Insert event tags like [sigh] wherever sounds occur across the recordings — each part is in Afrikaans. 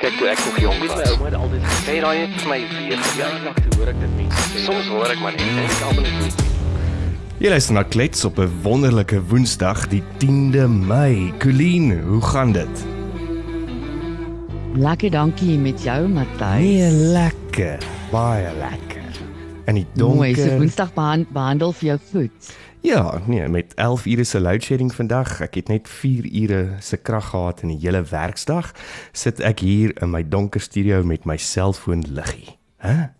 Kyk toe ek nog jonk was. My ouma het altyd gesê Hey, raai net vir my weer. ja, lag toe hoor ek dit mense sê. Soms hoor ek maar net en ek almal net. Jy luister na Klets op 'n wonderlike Woensdag, die 10de Mei. Colleen, hoe gaan dit? Lekker dankie met jou Matthys. Nee, lekker. Baie lekker. En die Mooi, so donker. Woensdag behand, behandel vir jou voet. Ja, nee, met 11 ure se load shedding vandag. Ek het net 4 ure se krag gehad in die hele werksdag. Sit ek hier in my donker studio met my selfoon liggie. Hæ?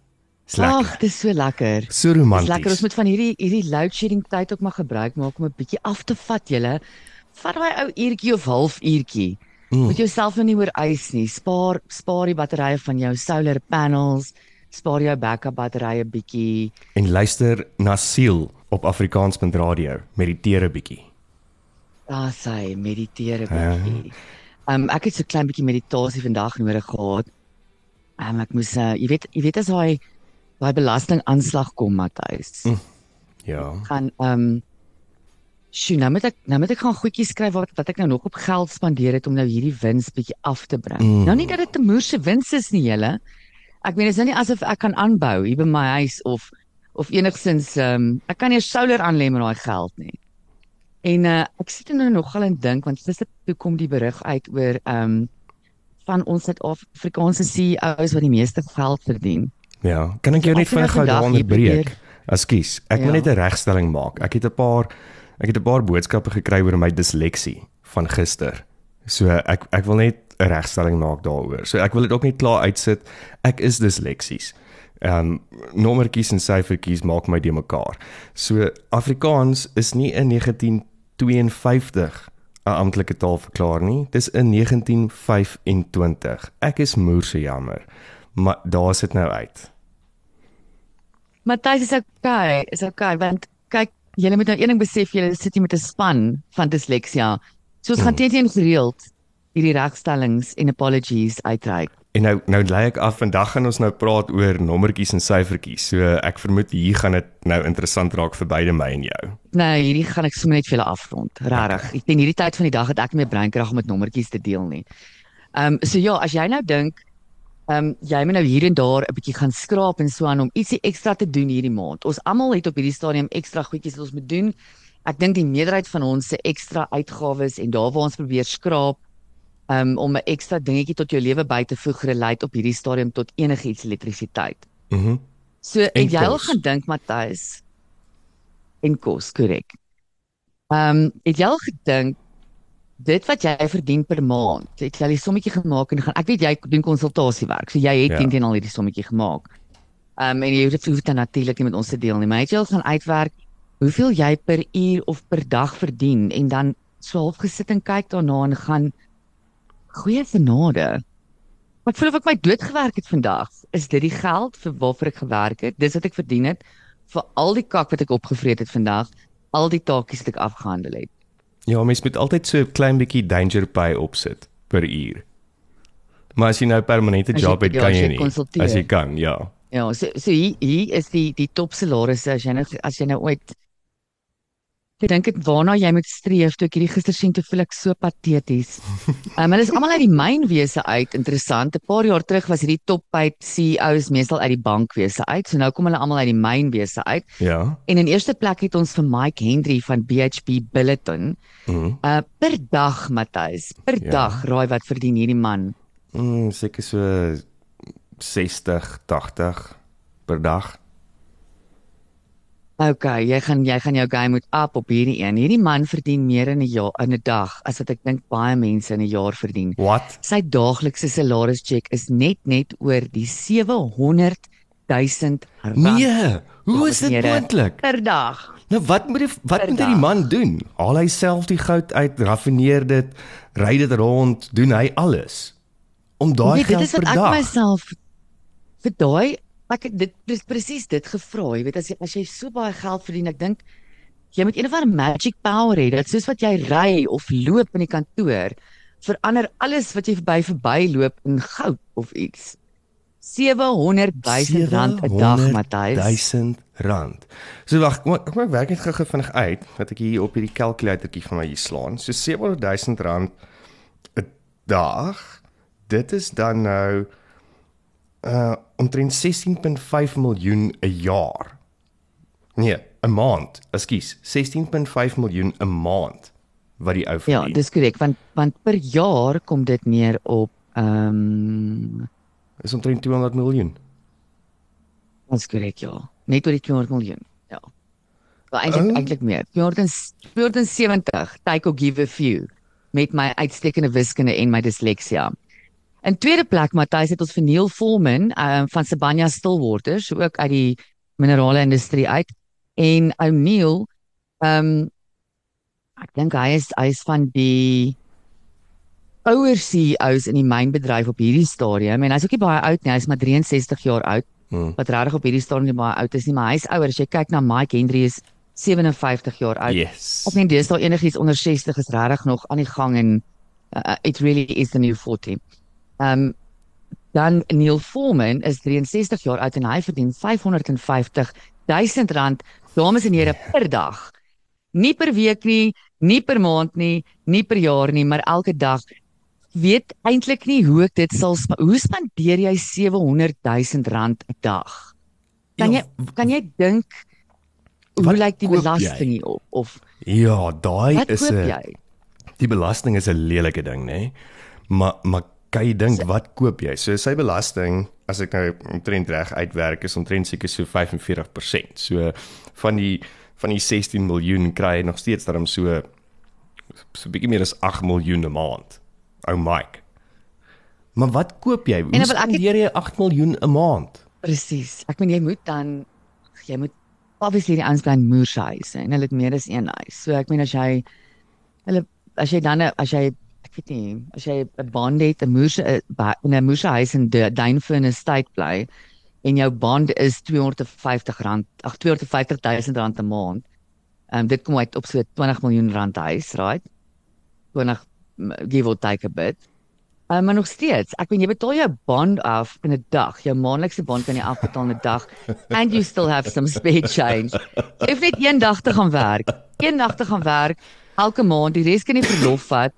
Dis lekker. Ag, dis so lekker. so Dis romanties. lekker ons moet van hierdie hierdie load shedding tyd ook maar gebruik maak om 'n bietjie af te vat julle. Vat daai ou uurtjie of halfuurtjie. Mm. Moet jouself nou nie oor eis nie. Spaar spaar die batterye van jou solar panels. Spaar jou backup batterye bietjie. En luister na Siel op Afrikaans.radio. Mediteer 'n bietjie. Daar sê mediteer 'n Ja. bietjie. Ehm um, ek het so klein bietjie meditasie vandag nodig gehad. Ehm um, ek moes uh, jy weet jy weet as daai daai belastingaanslag kom Matthys. Mm. Ja. Gaan ehm um, Sjoe, nou moet ek nou moet ek gaan goedjies skryf wat wat ek nou nog op geld spandeer het om nou hierdie wins bietjie af te bring. Mm. Nou nie dat dit 'n moerse wins is nie, julle. Ek meen dit is nou nie asof ek kan aanbou hier by my huis of of enigsins ehm um, ek kan nie 'n solar aanlê met daai geld nie. En uh, ek sit er nou nogal en dink want gister toe kom die berig uit oor ehm um, van ons Suid-Afrikaanse CEOs wat die meeste geld verdien. Ja, kan ek jou So net vinnig gou vandag daaronder hier breek? probeer- Ekskuus, ek wil Ja. net 'n regstelling maak. Ek het 'n paar ek het 'n paar boodskappe gekry oor my disleksie van gister. So ek ek wil net 'n regstelling maak daaroor. So ek wil dit ook net klaar uitsit. Ek is disleksies. Ehm um, nommertjies en syfertjies maak my de mekaar. So Afrikaans is nie in 1952 'n amptelike taal verklaar nie. Dis in 1925. Ek is moerse jammer. Maar daar sit nou uit. Matthys is okay, is okay want kyk, julle moet nou een ding besef, julle sit hier met 'n span van disleksia. So ons gaan teen gereeld hierdie regstellings en apologies uitreik. En nou nou lei ek af vandag gaan ons nou praat oor nommertjies en syfertjies. So ek vermoed hier gaan dit nou interessant raak vir beide my en jou. Nou, hierdie gaan ek sommer net vir julle afrond. Regtig. Ek dink hierdie tyd van die dag het ek nie meer breinkrag om met nommertjies te deel nie. Ehm um, so ja, as jy nou dink ehm um, jy moet nou hier en daar 'n bietjie gaan skraap en so aan om ietsie ekstra te doen hierdie maand. Ons almal het op hierdie stadium ekstra goedjies wat ons moet doen. Ek dink die meerderheid van ons se ekstra uitgawes en daar waar ons probeer skraap um, om 'n ekstra dingetjie tot jou lewe by te voeg relate op hierdie stadium tot enigiets elektrisiteit. Mhm. Mm So En jy al gaan dink Matthys en kos, korrek. Ehm um, het jy al gedink dit wat jy verdien per maand, het jy al die sommetjie gemaak en gaan ek weet jy doen konsultasiewerk, so jy het Ja. teen al hierdie sommetjie gemaak. Ehm um, en jy hoef hoef dit natuurlik nie met ons te deel nie, maar het jy al gaan uitwerk hoeveel jy per uur of per dag verdien en dan so half gesit en kyk daarna en gaan goeie genade. Ek voel of ek my dood gewerk het vandag. Is dit die geld vir waarvoor ek gewerk het? Dis wat ek verdien het vir al die kak wat ek opgevreet het vandag, al die taakies wat ek afgehandel het. Ja, mens moet altyd so 'n klein bietjie danger pay opsit per uur. Maar as jy nou permanente job het, ja, kan jy nie. As jy kan, ja. Ja, so so hier hier is die die top salarisse as jy nou as jy nou ooit Ek dink dit waarna jy moet streef toe ek hierdie gister sien toe voel ek so pateties. Um, [laughs] hulle is almal uit die mynwese uit, interessant. 'n Paar jaar terug was hierdie top paid CEOs meestal uit die bankwese uit. So nou kom hulle almal uit die mynwese uit. Ja. En in eerste plek het ons vir Mike Henry van BHP Billiton. Mhm. Uh per dag, Matthys, per ja. dag raai wat verdien hierdie man? Mm, seker so 60, 80 per dag. Okay, jy gaan jy gaan jou game moet up op hierdie een. Hierdie man verdien meer in 'n jaar in 'n dag as wat ek dink baie mense in 'n jaar verdien. What? Sy daaglikse salarischeck is net net oor die 700 000 rand Nee, hoe is dit moontlik? per dag. Nou wat moet die wat Per moet die dag. man doen? Haal hy self die goud uit, raffineer dit, ry dit rond, doen hy alles om daai dit geld is wat per ek dag. myself vir daai ek dit is presies dit gevra, jy weet as jy as jy so baie geld verdien, ek dink jy moet een of ander magic power hê dat soos wat jy ry of loop in die kantoor verander alles wat jy verby verby loop in goud of iets. 700 000 rand 'n dag, Matthys. 1000 rand. So wag, kom ek ek werk net gou-gou vinnig uit dat ek hier op hierdie kalkulatortjie van my hier slaan. So 700 000 rand 'n dag dit is dan nou uh omtrent 16.5 miljoen 'n jaar. Nee, 'n maand. Ekskuus, 16.5 miljoen 'n maand wat die ou Ja, verdien. dis korrek want want per jaar kom dit neer op ehm um, is omtrent 200 miljoen. Dis korrek ja. Net oor die 200 miljoen. Ja. Wel eintlik Oh. eintlik meer. 200 270 take or give a few met my uitstekende wiskunde en my disleksia. In tweede plek Matthys het ons vir Neil Volman um, van Sibanya Stillwater, ook uit die minerale industrie uit. En ou Neil ehm um, ek dink hy is hy is van die ouer CEOs in die mynbedryf op hierdie stadium en hy's ook nie baie oud nie, hy's maar 63 jaar oud Hmm. wat regtig op hierdie stadium nie baie oud is nie, maar hy's ouer as jy kyk na Mike Henry is 57 jaar oud. Yes. Of nie deesdae enigiets onder 60 is regtig nog aan die gang en uh, it really is the new 40. Um dan Neil Foreman is 63 jaar oud en hy verdien 550 000 rand dames en here per dag. Nie per week nie, nie per maand nie, nie per jaar nie, maar elke dag. Weet eintlik nie hoe ek dit sal spa- hoe spandeer jy 700 000 rand 'n dag? Kan Ja, jy kan jy dink hoe lyk die belasting hier op of Ja, daai is 'n die belasting is 'n lelike ding, nê? Nee? Maar maar kan jy dink wat koop jy? So sy belasting, as ek nou omtrent reg uitwerk, is omtrent seker so 45%. So van die van die 16 miljoen kry hy nog steeds daarom so so 'n bietjie meer as 8 miljoen 'n maand. Ou Mike. Maar wat koop jy? Hoe dan wil ek- spandeer jy 8 miljoen 'n maand? Presies. Ek meen jy moet dan jy moet obviously die ouens bly in moershuise en hulle het meer as een huis. So ek meen as jy hulle as jy dan as jy ek weet nie, as jy 'n band het, 'n moerse in 'n moershuis in Duinfern estate bly en jou band is R250, ag R250 000 rand 'n maand. Ehm um, dit kom uit op so 20 miljoen rand huis, right? 20 m- give or take a bit. Uh, maar nog steeds, ek meen jy betaal jou bond af in 'n dag. Jou maandelikse bond kan jy afbetaal in 'n dag and you still have some spare change. Jy hoef net een dag te gaan werk. Een dag te gaan werk elke maand, die res kan jy verlof vat.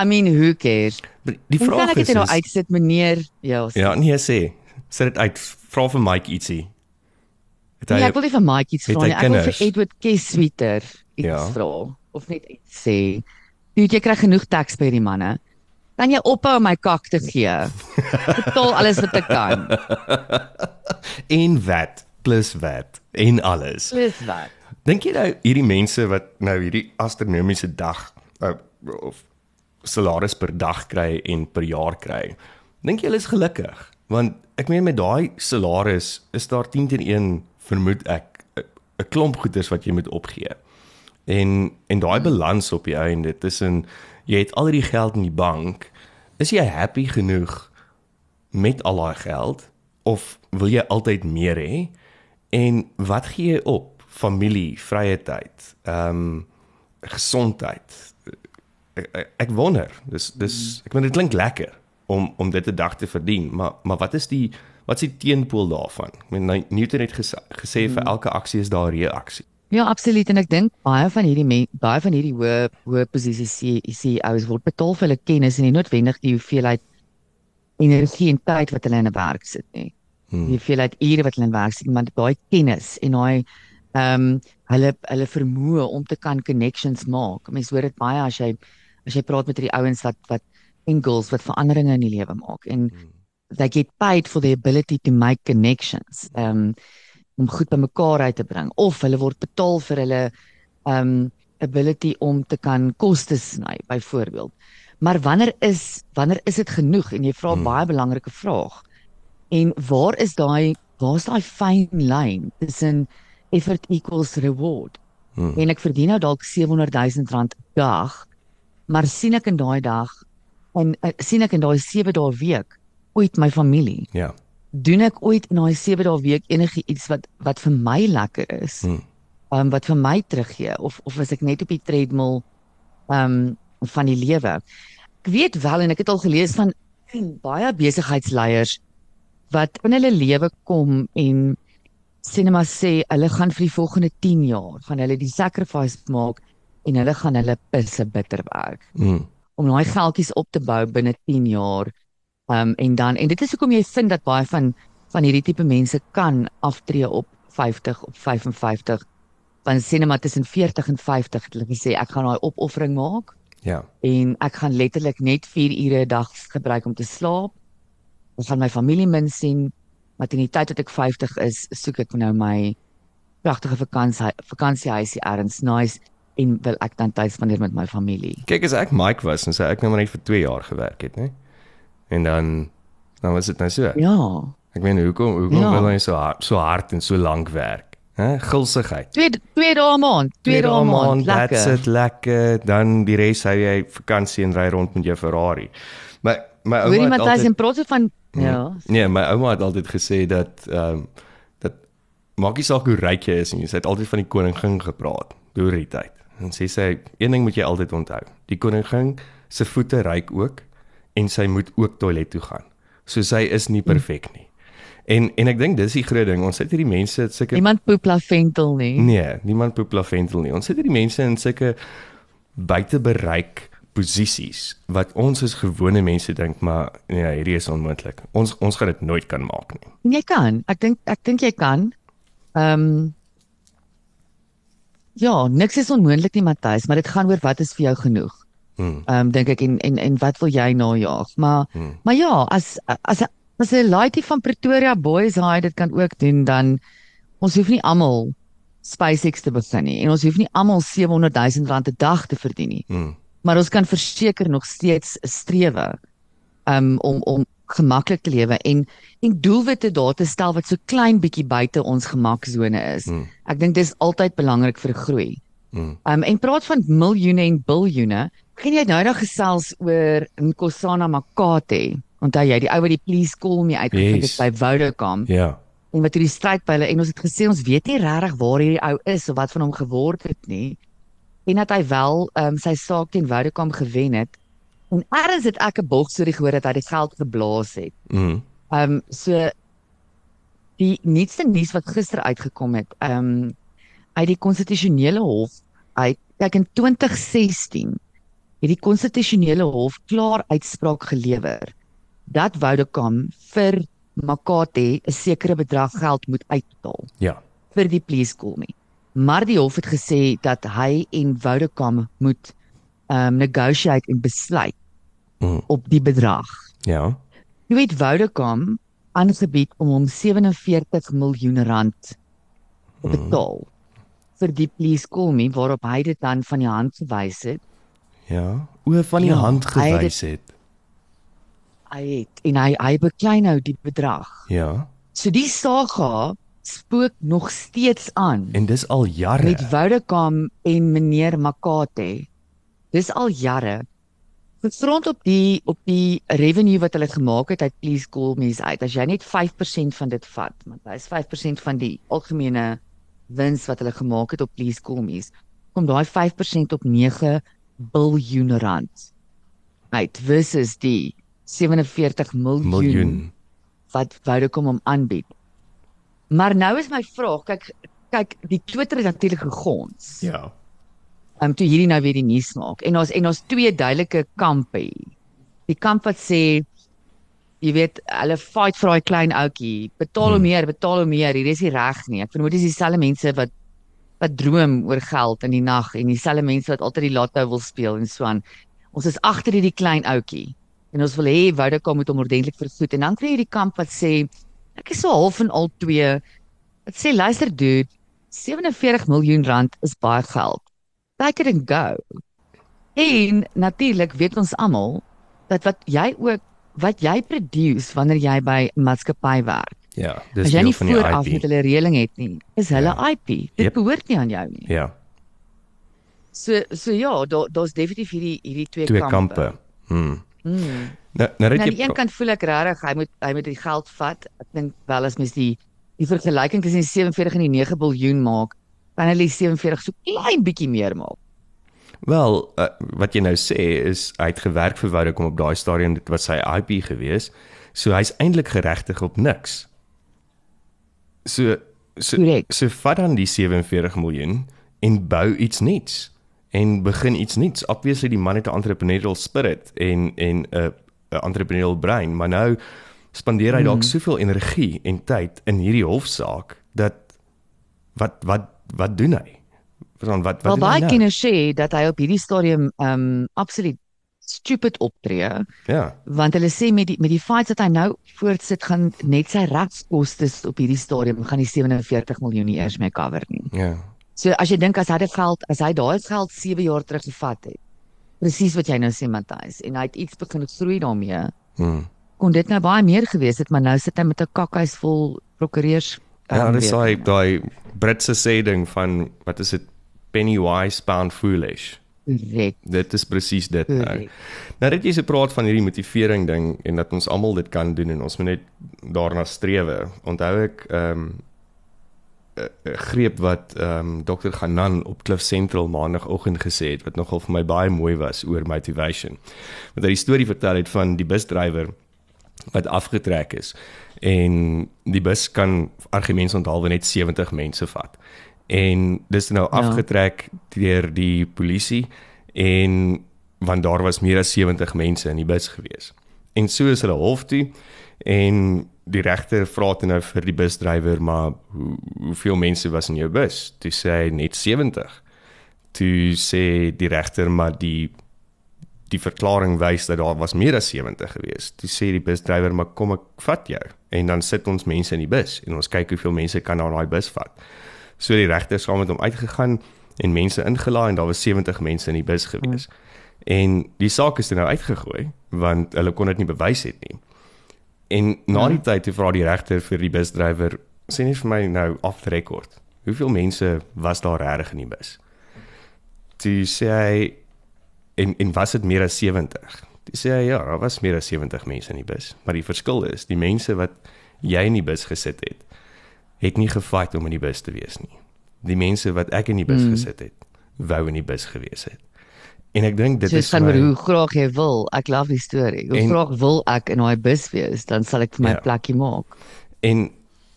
I mean, who cares? Die Hoe kan vraag ek is, dit nou is uitsit meneer? Ja, Ja, nee sê. Sit dit uit. Vra vir Mike ietsie. Het nee, hy ek wil nie vir Mike iets vra nie. Ek wil vir Edward Kesweter iets Ja. vra of net iets sê. Dude, jy kry genoeg teks by hierdie manne. Kan jy ophou om my kak te gee? [laughs] Betaal alles wat ek kan. [laughs] en wat plus wat en alles. Dis wat. Dink jy nou hierdie mense wat nou hierdie astronomiese dag uh, of salaris per dag kry en per jaar kry. Dink jy hulle is gelukkig? Want ek meen met daai salaris is daar 10 teenoor 1 vermoed ek 'n 'n klomp goederes wat jy moet opgee. En en daai balans op die einde tussen jy het al hierdie geld in die bank, is jy happy genoeg met al daai geld of wil jy altyd meer hê? En wat gee jy op? Familie, vrye tyd, ehm um, gesondheid. Ek, ek, ek wonder. Dis dis ek meen dit klink lekker om om dit 'n dag te verdien, maar maar wat is die wat is die teenpool daarvan? Ek meen nou, Newton het gesê, gesê vir elke aksie is daar 'n reaksie. Ja, absoluut en ek dink baie van hierdie men, baie van hierdie hoë hoë posisies CEOs word betaal vir hulle kennis en nie noodwendig die hoeveelheid energie en tyd wat hulle in 'n werk sit nie. Hmm. Die hoeveelheid ure wat hulle in werk sit, maar daai kennis en daai ehm um, hulle hulle vermoë om te kan connections maak. Mense hoor dit baie as jy as jy praat met hierdie ouens wat wat engels wat veranderinge in die lewe maak en they get paid for the ability to make connections. Um om goed bymekaar uit te bring of hulle word betaal vir hulle um ability om te kan koste sny byvoorbeeld. Maar wanneer is wanneer is dit genoeg en jy vra Hmm. baie belangrike vraag. En waar is daai waar's daai fyn lyn tussen effort equals reward? Hmm. En ek verdien nou dalk 700 000 rand 'n dag, maar sien ek in daai dag en uh, sien ek in daai 7 dae week ooit my familie? Ja. doen ek ooit in daai 7 dae week enigiets wat wat vir my lekker is? Hmm. Um wat vir my teruggee of of is ek net op die treadmill um van die lewe? Ek weet wel en ek het al gelees van [clears throat] baie besigheidsleiers wat in hulle lewe kom en sinema sê hulle gaan vir die volgende 10 jaar gaan hulle die sacrifice maak en hulle gaan hulle pisse bitter werk Mm. om daai geldjies op te bou binne 10 jaar um, en dan en dit is hoekom jy vind dat baie van van hierdie tipe mense kan aftree op 50 op 55 van sinema tussen 40 en 50 het hulle gesê ek gaan daai opoffering maak Ja. en ek gaan letterlik net 4 ure 'n dag gebruik om te slaap. Ek gaan my familie min sien, maar teen die tyd dat ek 50 is, soek ek nou my pragtige vakansie vakansiehuisie ergens nice en wil ek dan tyd spandeer met my familie. Kyk as ek Mike was en sê ek nou maar net vir 2 jaar gewerk het, né? En dan dan was dit nou so. Ja. Ek meen hoekom hoekom Ja. wil hy so hard, so hard en so lank werk? Hè? Gulsigheid. Twee twee dae 'n maand, twee dae 'n maand, That's lekker. it, lekker. Dan die res hou jy vakansie en ry rond met jou Ferrari. Maar my ouma het altyd en praat so van ja. Nee, my ouma het altyd gesê dat ehm um, dat maak nie saak hoe ryk jy is nie, sy het altyd van die koningin gepraat deur die tyd. En sê sy een ding moet jy altyd onthou. Die koningin se voete ryk ook en sy moet ook toilet toe gaan. So sy is nie perfek nie. En en ek dink dis die groot ding. Ons het hierdie mense het sulke Niemand poep laventel nie. Nee, niemand poep laventel nie. Ons sit hierdie mense in sulke buite bereik posisies wat ons as gewone mense dink maar nee, hierdie is onmoontlik. Ons ons gaan dit nooit kan maak nie. Jy kan. Ek dink ek dink jy kan. Ehm Ja, niks is onmoontlik nie Matthys, maar dit gaan oor wat is vir jou genoeg. Hmm. Ehm um, dink ek en en en wat wil jy najag? Maar Hmm. maar ja, as as as 'n laaitjie van Pretoria Boys High dit kan ook doen dan ons hoef nie almal SpaceX te begin nie en ons hoef nie almal 700 000 rand 'n dag te verdien nie. Hmm. Maar ons kan verseker nog steeds strewe um om om gemaklik te lewe en en doelwitte daar te stel wat so klein bietjie buite ons gemaksone is. Hmm. Ek dink dis altyd belangrik vir groei. Hmm. Um en praat van miljoene en biljoene. Ken jy nou nog gesels oor Nkosana Makate? Onthou jy die ou wat die Please Call Me uitgevind Yes. het by Vodacom Ja. en wat hierdie stryd by hulle en ons het gesê ons weet nie regtig waar hierdie ou is of wat van hom geword het nie. En dat hy wel um sy saak teen Vodacom gewen het. En eers het ek 'n bogstorie gehoor dat hy die geld geblaas het. Hmm. Um so die nuutste nuus wat gister uitgekom het, um uit die konstitusionele hof uit kyk in 2016 het die konstitusionele hof klaar uitspraak gelewer dat Vodacom vir Makate 'n sekere bedrag geld moet uitbetaal Ja. vir die please call me. Maar die hof het gesê dat hy en Vodacom moet um negotiate en besluit Hmm. op die bedrag. Ja. Jy weet Vodacom aangebied om hom 47 miljoen rand te betaal vir die please call me waarop hy dit dan van die hand gewys het. Ja. O van die Ja, hand hy het gewys het. Hy het en hy hy beklei nou die bedrag. Ja. So die saga spook nog steeds aan En dis al jare. met Vodacom en meneer Makate. Dis al jare. Gegrond op die op die revenue wat hulle gemaak het uit Please Call Me's uit. As jy net 5% van dit vat, want hy is 5% van die algemene wins wat hulle gemaak het op Please Call Me's, kom daai 5% op 9 biljoen rand uit versus die 47 miljoen, miljoen. wat Vodacom hom aanbied. Maar nou is my vraag, kyk kyk die Twitter het natuurlik gegons. Ja. Um toe hierdie nou weer die nuus maak. En ons en ons twee duidelike kampe. Die kamp wat sê jy weet, hulle fight vir daai klein ouetjie. Betaal hom Hmm. meer, betaal hom meer. Hier is nie reg nie. Ek vermoed dis dieselfde mense wat wat droom oor geld in die nag en dieselfde mense wat altyd die lotto wil speel en so aan. Ons is agter hierdie klein ouetjie en ons wil hê Vodacom moet hom ordentlik vergoed en dan kry jy die kamp wat sê ek is so half en al twee. Dit sê luister dude, 47 miljoen rand is baie geld. Take it and go. En natuurlik weet ons almal dat wat jy ook wat jy produce wanneer jy by maatskappy werk. Ja, dis As jy deel nie van die vooraf IP. met hulle reëling het nie, is hulle Ja. IP. Dit Yep. behoort nie aan jou nie. Ja, So so ja, daar daar's definitief hierdie hierdie twee, twee kampe. kampe. Hmm. Hmm. Nou, nou Nou, dat aan die jy een kant voel ek regtig hy moet hy moet die geld vat. Ek dink wel as mens die die vergelyking tussen die 47 en die 9 biljoen maak, kan hulle die 47 so klein bietjie meer maak. Wel, uh, wat jy nou sê is hy het gewerk vir Vodacom op daai stadium dit was sy IP gewees. So hy's eintlik geregtig op niks. So so Korrek. so vat dan die 47 miljoen en bou iets nuuts en begin iets nuuts. Obviously die man het 'n entrepreneurial spirit en en 'n 'n entrepreneurial brein, maar nou spandeer hy dalk Mm. soveel energie en tyd in hierdie hofsaak dat wat wat wat doen hy? Verstaan wat wat Wel doen hy baie nou? kinders sê dat hy op hierdie stadium um absoluut stupid optree Ja. want hulle sê met die met die feite dat hy nou voortsit gaan net sy regskoste op hierdie stadium gaan die 47 miljoen nie eers meer cover nie. Ja. So as jy dink as hy dit geld as hy daai geld 7 jaar terug gevat het. Presies wat jy nou sê Matthys en hy het iets begin groei daarmee. Hmm. Kon dit nou baie meer gewees het, maar nou sit hy met 'n kakhuis vol prokureurs. Ja, um, dis daai daai Britse sê ding van wat is dit penny wise pound foolish. Korrek. Dit is presies dit nou. Korrek. Nou dat jy so praat van hierdie motivering ding en dat ons almal dit kan doen en ons moet net daarna strewe. Onthou ek ehm um, greep wat ehm um, Dr. Ganan op Cliff Central maandagooggend gesê het wat nogal vir my baie mooi was oor motivation. Want hy die storie vertel het van die busdrywer wat afgetrek is en die bus kan argumente onthaalwe net 70 mense vat. En dis nou Ja. afgetrek deur die polisie en want daar was meer as 70 mense in die bus gewees. En so is hulle hof toe en die regter vra toe nou vir die busdrywer maar hoe, hoeveel mense was in jou bus? Toe sê hy net 70. Toe sê die regter maar die die verklaring wys dat daar was meer as 70 gewees. Toe sê die busdrywer maar kom ek vat jou en dan sit ons mense in die bus en ons kyk hoeveel mense kan na daai bus vat. So die regter saam met hom uitgegaan en mense ingelaai en daar was 70 mense in die bus gewees. Hmm. En die saak is toe nou uitgegooi want hulle kon dit nie bewys het nie. En na die tyd toe vra die regter vir die busdrywer sê net vir my nou off the record. Hoeveel mense was daar regtig in die bus? Toe sê hy en en was dit meer as 70? Toe sê hy ja, daar was meer as 70 mense in die bus, maar die verskil is die mense wat jy in die bus gesit het, het nie gefight om in die bus te wees nie. Die mense wat ek in die bus mm. gesit het, wou in die bus gewees het. En ek dink dit So is gaan my- hoe graag jy wil. Ek love die storie. Hoe En- graag wil ek in daai bus wees, dan sal ek vir my Ja. plekkie maak. En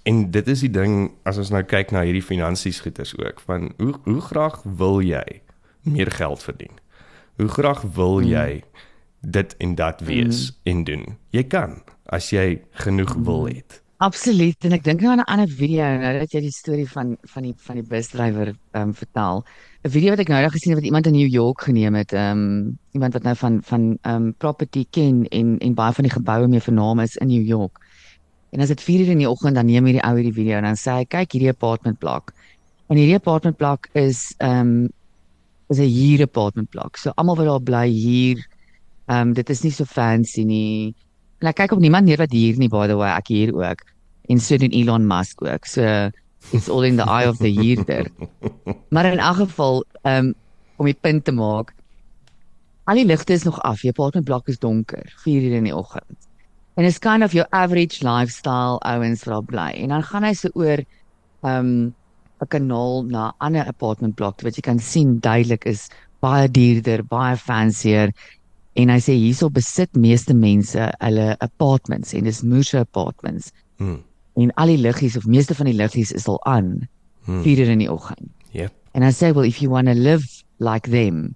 en dit is die ding as ons nou kyk na hierdie finansies goeders ook van hoe hoe graag wil jy meer geld verdien? Hoe graag wil Mm. jy dit en dat wees mm. en doen? Jy kan as jy genoeg Mm. wil het. Absoluut. En ek dink nou aan 'n ander video nou dat jy die storie van van die van die busdrywer ehm um, vertel. 'n Video wat ek nou net gesien het wat iemand in New York geneem het. Ehm um, iemand wat nou van van ehm um, property ken en en baie van die geboue mee vernaam is in New York. En as dit 4 uur in die oggend dan neem hierdie ou hierdie video en dan sê hy kyk hierdie apartment blok. En hierdie apartment blok is ehm um, is 'n huur apartment blok. So almal wat daar bly hier ehm um, dit is nie so fancy nie. En ek kyk op niemand neer wat hier nie by the way, ek hier ook. En so doen Elon Musk ook. So it's all in the eye of the huurder. Maar in elk geval ehm um, om die punt te maak, al die ligte is nog af. Die apartment blok is donker, 4 uur in die oggend. En it's kind of your average lifestyle ouens wat daar bly. En dan gaan hy so oor ehm um, 'n kanaal na 'n ander apartment blok wat jy kan sien duidelik is baie duurder, baie fancier. En hy sê hierso besit meeste mense hulle apartments en dis moorse apartments Hmm. en al die liggies of meeste van die liggies is al aan Hmm. 4 uur in die oggend. Yep. And I say well if you want to live like them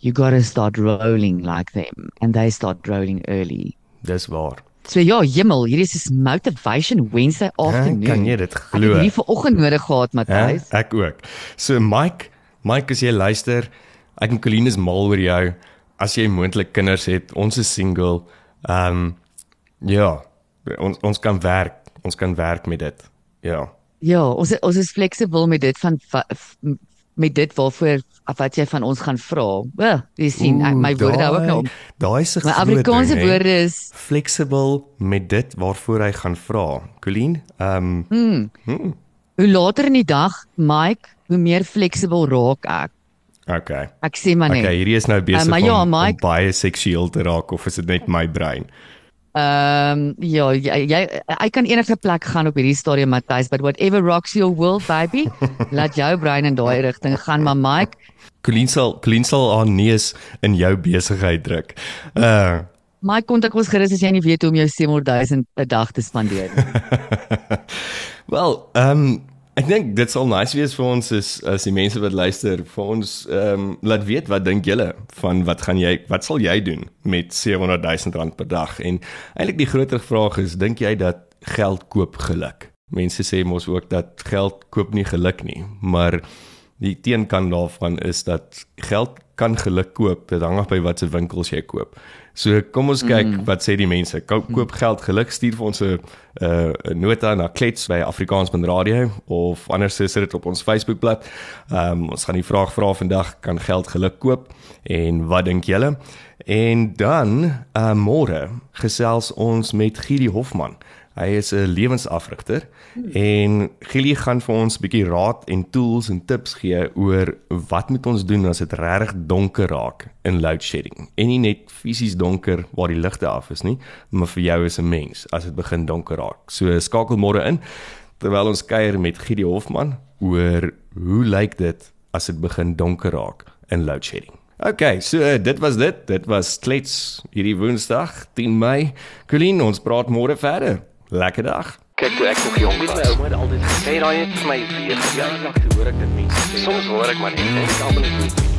you got to start rolling like them and they start rolling early. Dis waar. So ja, jemmel, hierdie is 'n motivation Wednesday afternoon. kan jy dit Ek het glo? hierdie vanoggend nodig gehad? Matthys. Ek ook. So Mike, Mike as jy luister, ek en Colleen is mal oor jou. As jy moontlik kinders het, ons is single. Ehm um, ja, ons ons kan werk. Ons kan werk met dit. Ja. Ja, ons ons is fleksibel met dit van met dit waarvoor wat jy van ons gaan vra. Wel, jy sien, ek, my woorde hou ook nou op. Daai My groot Afrikaanse ding, woorde is fleksibel met dit waarvoor hy gaan vra. Colleen, ehm um, hmm, hoe later in die dag, Mike, hoe meer fleksibel raak ek. okay. Ek sê maar net. Okay, hierdie is nou besig maar ja, om, om Mike- baie seksueel te raak of is dit net my brein? Ehm um, ja, jy, jy ek kan enige plek gaan op hierdie stadium Matthys, but whatever rocks your world baby, [laughs] laat jou brein in daai rigting gaan, maar Mike, Colleen sal Colleen sal haar neus in jou besigheid druk. Uh Mike kontak ons gerus as jy nie weet hoe om jou 700000 'n dag te spandeer nie. [laughs] Wel, ehm um, Ek dink dit sal nice wees vir ons is as die mense wat luister vir ons ehm um, laat weet wat dink julle van wat gaan jy wat sal jy doen met 700 000 rand per dag en eintlik die groter vraag is dink jy dat geld koop geluk? Mense sê mos ook dat geld koop nie geluk nie, maar die teenkant daarvan is dat geld kan geluk koop. Dit hang af by watter winkels jy koop. So kom ons kyk mm. wat sê die mense. Koop, koop geld geluk stuur vir ons 'n 'n nota na klets by Afrikaans.radio of anders is dit op ons Facebookblad. Ehm um, ons gaan die vraag vra vandag kan geld geluk koop en wat dink julle? En dan uh, môre gesels ons met Gidi Hofman. Hy is 'n lewensafrigter hmm. en Gili gaan vir ons 'n bietjie raad en tools en tips gee oor wat moet ons doen as dit regtig donker raak in load shedding. En nie net fisies donker waar die ligte af is nie, maar vir jou as 'n mens as dit begin donker raak. So skakel môre in terwyl ons kuier met Gili Hofman oor hoe lyk dit as dit begin donker raak in load shedding. Okay, so uh, dit was dit. Dit was klets hierdie Woensdag 10 Mei. Colleen, ons praat môre verder. Lekker dag. Kyk toe ek nog jong was, my ouma het altyd gesê raai net vir my weer. Ja, ek hoor ek dit mense sê. Soms hoor ek maar net en ek almal net